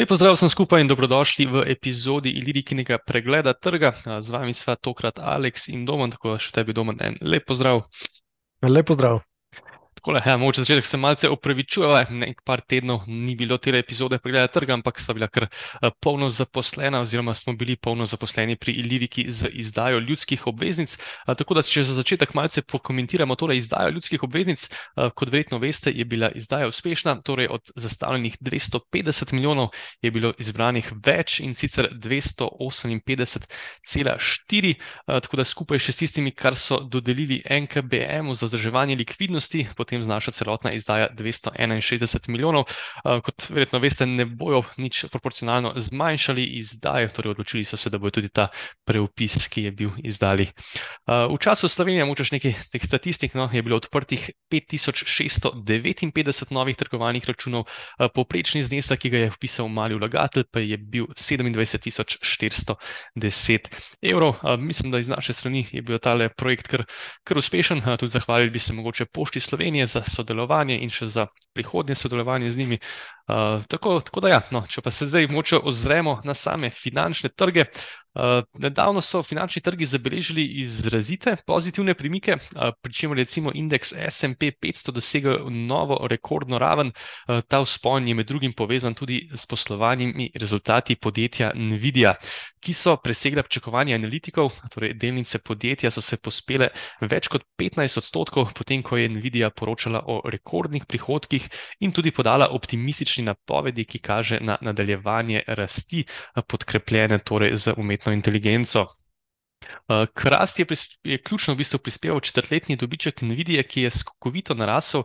Lepo zdrav vsem skupaj in dobrodošli v epizodi Ilirikinega pregleda trga. Z vami sva tokrat Aleks in Domen, tako da še tebi Domen en lep pozdrav. Lep pozdrav. Tako je, ja, mogoče začetek se malce opravičuje, nekaj tednov ni bilo te epizode pregleda trga, ampak sta bila kar eh, polno zaposlena, oziroma smo bili polno zaposleni pri Iliriki z izdajo ljudskih obveznic. Eh, tako da, če za začetek malce pokomentiramo, torej izdajo ljudskih obveznic, eh, kot verjetno veste, je bila izdaja uspešna, torej od zastavljenih 250 milijonov je bilo izbranih več in sicer 258,4, tako da skupaj še s tistimi, kar so dodelili NKBM-u za vzdrževanje likvidnosti potem znaša celotna izdaja 261 milijonov. Eh, kot verjetno veste, ne bojo nič proporcionalno zmanjšali izdaje, torej odločili so se, da bo tudi ta preupis, ki je bil izdali. Eh, v času Slovenije, močeš nekaj teh statistik, no, je bilo odprtih 5659 novih trgovalnih računov, eh, poprečni znesek, ki ga je vpisal mali vlagatelj, pa je bil 27410 evrov. Mislim, da iz naše strani je bil ta projekt kar, kar uspešen, tudi zahvalili bi se mogoče Pošti Slovenije. Slovenije za sodelovanje in še za prihodnje sodelovanje z njimi. Uh, tako, tako da, ja, no, če pa se zdaj moče ozremo na same finančne trge. Uh, nedavno so finančni trgi zabeležili izrazite pozitivne premike, uh, pri čemer je recimo indeks SP 500 dosegel novo rekordno raven. Uh, ta vzpon je med drugim povezan tudi s poslovanjimi rezultati podjetja Nvidia, ki so presegla pričakovanja analitikov, torej delnice podjetja so se pospele več kot 15 odstotkov, potem ko je Nvidia poročala o rekordnih prihodkih in tudi podala optimistične napovedi, ki kaže na nadaljevanje rasti, podkrepljene torej z umetno inteligenco. Uh, Krast je, je ključno v bistvu prispeval četrtletni dobiček Nvidia, ki je skokovito narasel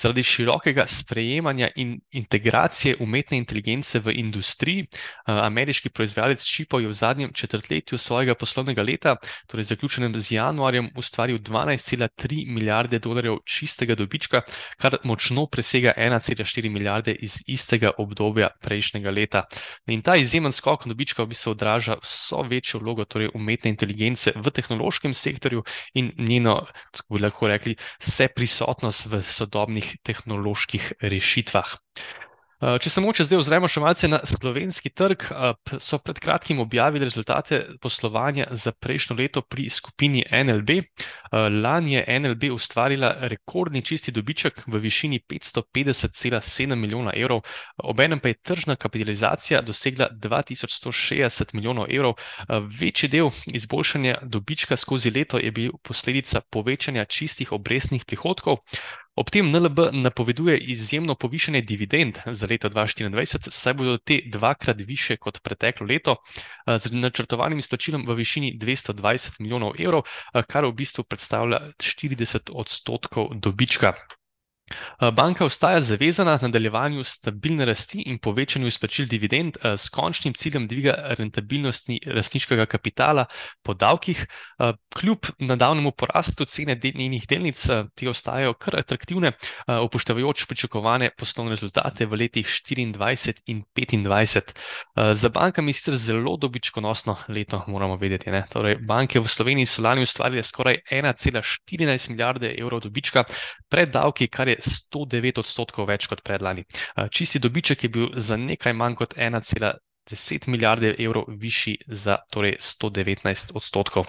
zaradi širokega sprejemanja in integracije umetne inteligence v industriji. Uh, ameriški proizvajalec čipov je v zadnjem četrtletju svojega poslovnega leta, torej zaključenem z januarjem, ustvaril 12,3 milijarde dolarjev čistega dobička, kar močno presega 1,4 milijarde iz istega obdobja prejšnjega leta. In ta izjemen skok dobička v bistvu odraža vso večjo vlogo torej umetne inteligence inteligence v tehnološkem sektorju in njeno, tako bi lahko rekli, vse prisotnost v sodobnih tehnoloških rešitvah. Eh, če se moče zdaj ozremo še malce na slovenski trg, eh, so pred kratkim objavili rezultate poslovanja za prejšnjo leto pri skupini NLB. Eh, lani je NLB ustvarila rekordni čisti dobiček v višini 550,7 milijona evrov, obenem pa je tržna kapitalizacija dosegla 2160 milijonov evrov. Večji del izboljšanja dobička skozi leto je bil posledica povečanja čistih obrestnih prihodkov. Ob tem NLB napoveduje izjemno povišanje dividend za leto 2024, saj bodo te dvakrat više kot preteklo leto, z načrtovanim izplačilom v višini 220 milijonov evrov, kar v bistvu predstavlja 40 odstotkov dobička. Eh, banka ostaja zavezana nadaljevanju stabilne rasti in povečanju izplačil dividend eh, s končnim ciljem dviga rentabilnosti lastniškega kapitala po davkih. Eh, kljub nadaljnemu porastu cene njenih delnic, te ostajajo kar atraktivne, upoštevajoč pričakovane poslovne rezultate v letih 2024 in 2025. Za bankami je sicer zelo dobičkonosno leto, moramo vedeti. Ne? Torej, banke v Sloveniji so lani ustvarile skoraj 1,14 milijarde evrov dobička pred davki, kar je 109 odstotkov več kot predlani. Čisti dobiček je bil za nekaj manj kot 1,10 milijarde evrov višji za torej 119 odstotkov.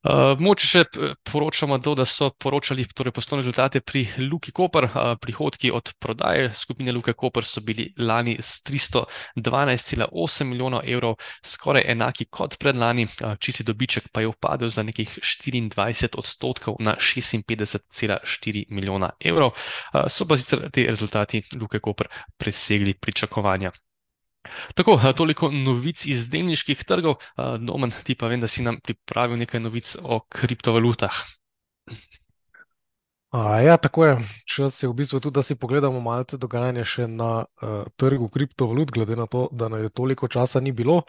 Uh, Moče še poročamo, do, da so poročali torej poslovne rezultate pri Luki Koper. Uh, prihodki od prodaje skupine Luke Koper so bili lani s 312,8 milijonov evrov, skoraj enaki kot predlani, uh, čisti dobiček pa je upadel za nekih 24 odstotkov na 56,4 milijona evrov. Uh, so pa sicer ti rezultati Luke Koper presegli pričakovanja. Tako, toliko novic iz delniških trgov. Domen, ti pa vem, da si nam pripravil nekaj novic o kriptovalutah. A, ja, tako je. Čas je v bistvu tudi, da si pogledamo malce dogajanje še na uh, trgu kriptovalut, glede na to, da nam je toliko časa ni bilo.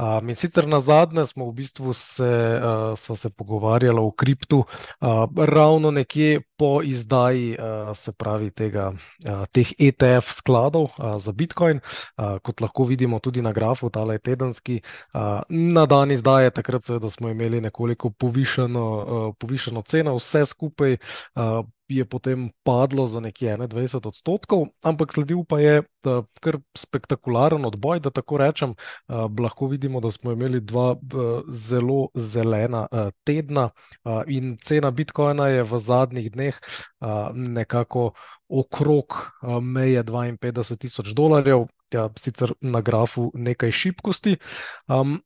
Uh, in sicer na zadnje smo v bistvu se, uh, se pogovarjali o kriptu uh, ravno nekje po izdaji, uh, se pravi, tega, uh, teh ETF skladov uh, za Bitcoin, kot lahko vidimo tudi na grafu, tale tedenski. Uh, na dan izdaje, takrat seveda smo imeli nekoliko povišeno, povišeno ceno, vse skupaj. Je potem padlo za nekje 21 odstotkov, ampak sledil pa je kar spektakularen odboj, da tako rečem. Lahko vidimo, da smo imeli dva zelo zelena tedna in cena Bitcoina je v zadnjih dneh nekako okrog meje 52 tisoč dolarjev. Ja, sicer na grafu nekaj šibkosti. Um,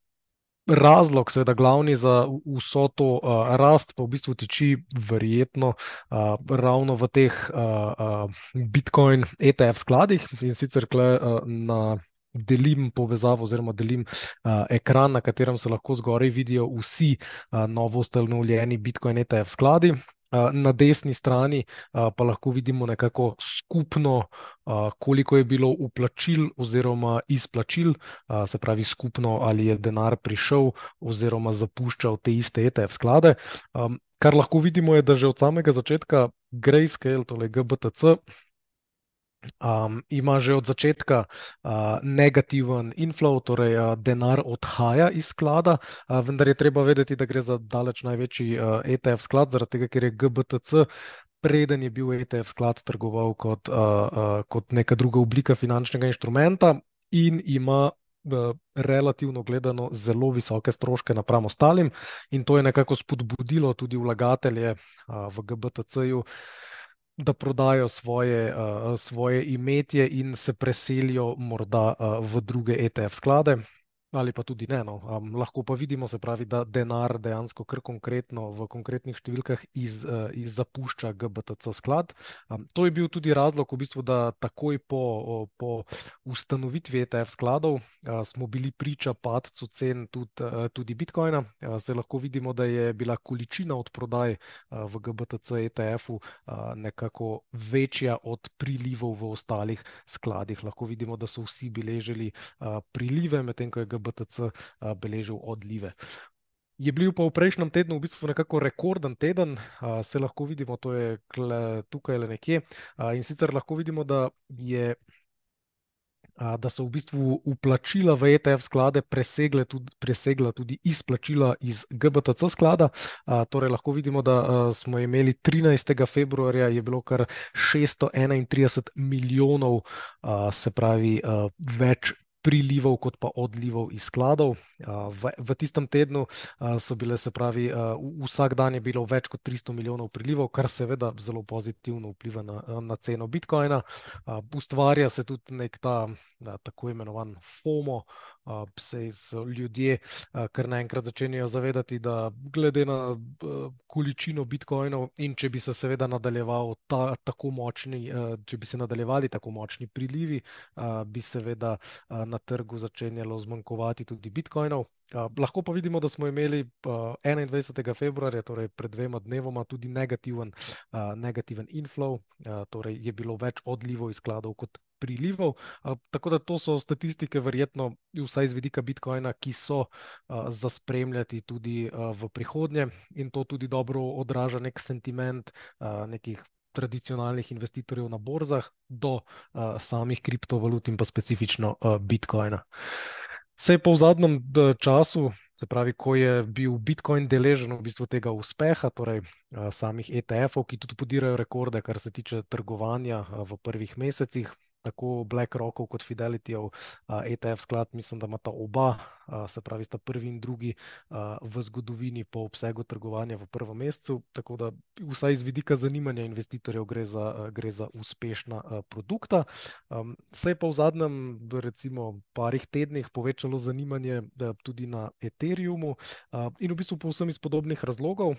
razlog, seveda, glavni za vso to uh, rast, pa v bistvu tiči verjetno uh, ravno v teh uh, uh, Bitcoin ETF skladih in sicer kle, uh, na. Delim povezavo, oziroma delim uh, ekran, na katerem se lahko zgoraj vidijo vsi uh, novo ustanovljeni Bitcoin ETF skladi. Na desni strani pa lahko vidimo nekako skupno, koliko je bilo uplačil oziroma izplačil, se pravi skupno, ali je denar prišel oziroma zapuščal te iste ETF sklade. Kar lahko vidimo, je, da že od samega začetka Grayscale, torej GBTC, um, ima že od začetka uh, negativen inflow, torej uh, denar odhaja iz sklada, uh, vendar je treba vedeti, da gre za daleč največji uh, ETF sklad, zaradi tega, ker je GBTC. Preden je bil ETF sklad trgoval kot, uh, uh, kot neka druga oblika finančnega inštrumenta, in ima uh, relativno gledano zelo visoke stroške napram ostalim, in to je nekako spodbudilo tudi vlagatelje uh, v GBTC-ju, uh, da prodajo svoje, uh, svoje imetje in se preselijo morda uh, v druge ETF sklade ali pa tudi ne. No. Um, lahko pa vidimo, pravi, da denar dejansko kar konkretno v konkretnih številkah iz, uh, iz zapušča GBTC sklad. Um, to je bil tudi razlog, v bistvu, da takoj po, po ustanovitvi ETF skladov uh, smo bili priča padcu cen tudi, uh, tudi Bitcoina. Uh, se lahko vidimo, da je bila količina odprodaj uh, v GBTC ETF-u uh, nekako večja od prilivov v ostalih skladih. Lahko vidimo, da so vsi beležili uh, prilive, medtem ko je GBTC BTC beležil odlive. Je bil pa v prejšnjem tednu v bistvu nekako rekorden teden, se lahko vidimo, to je tukaj le nekje. In sicer lahko vidimo, da je da so v bistvu uplačila v ETF sklade presegla tudi, presegla tudi izplačila iz GBTC sklada. Torej, lahko vidimo, da smo imeli 13. februarja je bilo kar 631 milijonov, se pravi, več prilivov, kot pa odlivov iz skladov. V, v tistem tednu so bile, se pravi, vsak dan je bilo več kot 300 milijonov prilivov, kar seveda zelo pozitivno vpliva na, na ceno Bitcoina. Ustvarja se tudi nek ta tako imenovan FOMO, se ljudje kar naenkrat začenjajo zavedati, da glede na količino bitcoinov in če bi se seveda nadaljeval ta, tako močni, če bi se nadaljevali tako močni prilivi, bi seveda na trgu začenjalo zmanjkovati tudi bitcoinov. Uh, lahko pa vidimo, da smo imeli uh, 21. februarja, torej pred dvema dnevoma, tudi negativen, uh, negativen inflow, uh, torej je bilo več odlivov iz skladov kot prilivov. Uh, tako da to so statistike, verjetno, vsaj z vidika Bitcoina, ki so uh, za spremljati tudi uh, v prihodnje in to tudi dobro odraža nek sentiment uh, nekih. Tradicionalnih investitorjev na borzah, do uh, samih kriptovalut in pa specifično uh, Bitcoina. Uh, Vse po zadnjem času, se pravi, ko je bil Bitcoin deležen v bistvu tega uspeha, torej samih ETF-ov, ki tudi podirajo rekorde, kar se tiče trgovanja v prvih mesecih, tako BlackRockov kot Fidelityov ETF sklad, mislim, da imata oba, se pravi, sta prvi in drugi v zgodovini po obsegu trgovanja v prvem mesecu. Tako da, vsaj iz vidika zanimanja investitorjev, gre za, gre za uspešna produkta. Se je pa v zadnjem, recimo, parih tednih povečalo zanimanje tudi na Ethereumu in v bistvu povsem iz podobnih razlogov.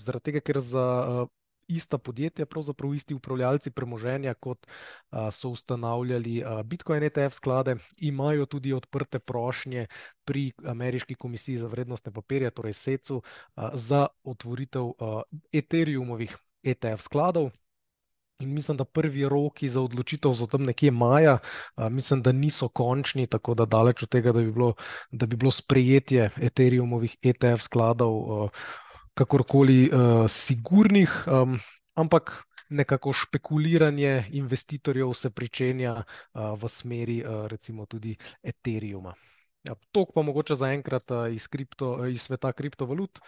Zaradi tega, ker za ista podjetja, pravzaprav isti upravljalci premoženja, kot a, so ustanavljali a, Bitcoin ETF sklade, imajo tudi odprte prošnje pri Ameriški komisiji za vrednostne papirje, torej SEC-u, za otvoritev a, Ethereumovih ETF skladov. In mislim, da prvi roki za odločitev so tam nekje maja, a, mislim, da niso končni, tako da daleč od tega, da bi bilo, da bi bilo sprejetje Ethereumovih ETF skladov. A, kakorkoli uh, sigurnih, um, ampak nekako špekuliranje investitorjev se pričenja uh, v smeri uh, recimo tudi Ethereuma. Ja, Tok pa mogoče zaenkrat iz, kripto, iz sveta kriptovalut,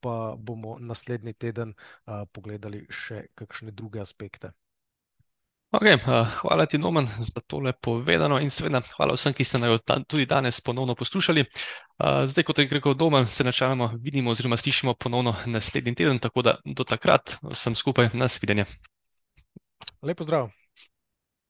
pa bomo naslednji teden pogledali še kakšne druge aspekte. Okay, hvala ti, Noman, za tole povedano in seveda hvala vsem, ki ste nas tudi danes ponovno poslušali. Zdaj, kot je rekel Domen, se načeloma vidimo oziroma slišimo ponovno naslednji teden, tako da do takrat vsem skupaj nasvidenje. Lepo zdrav.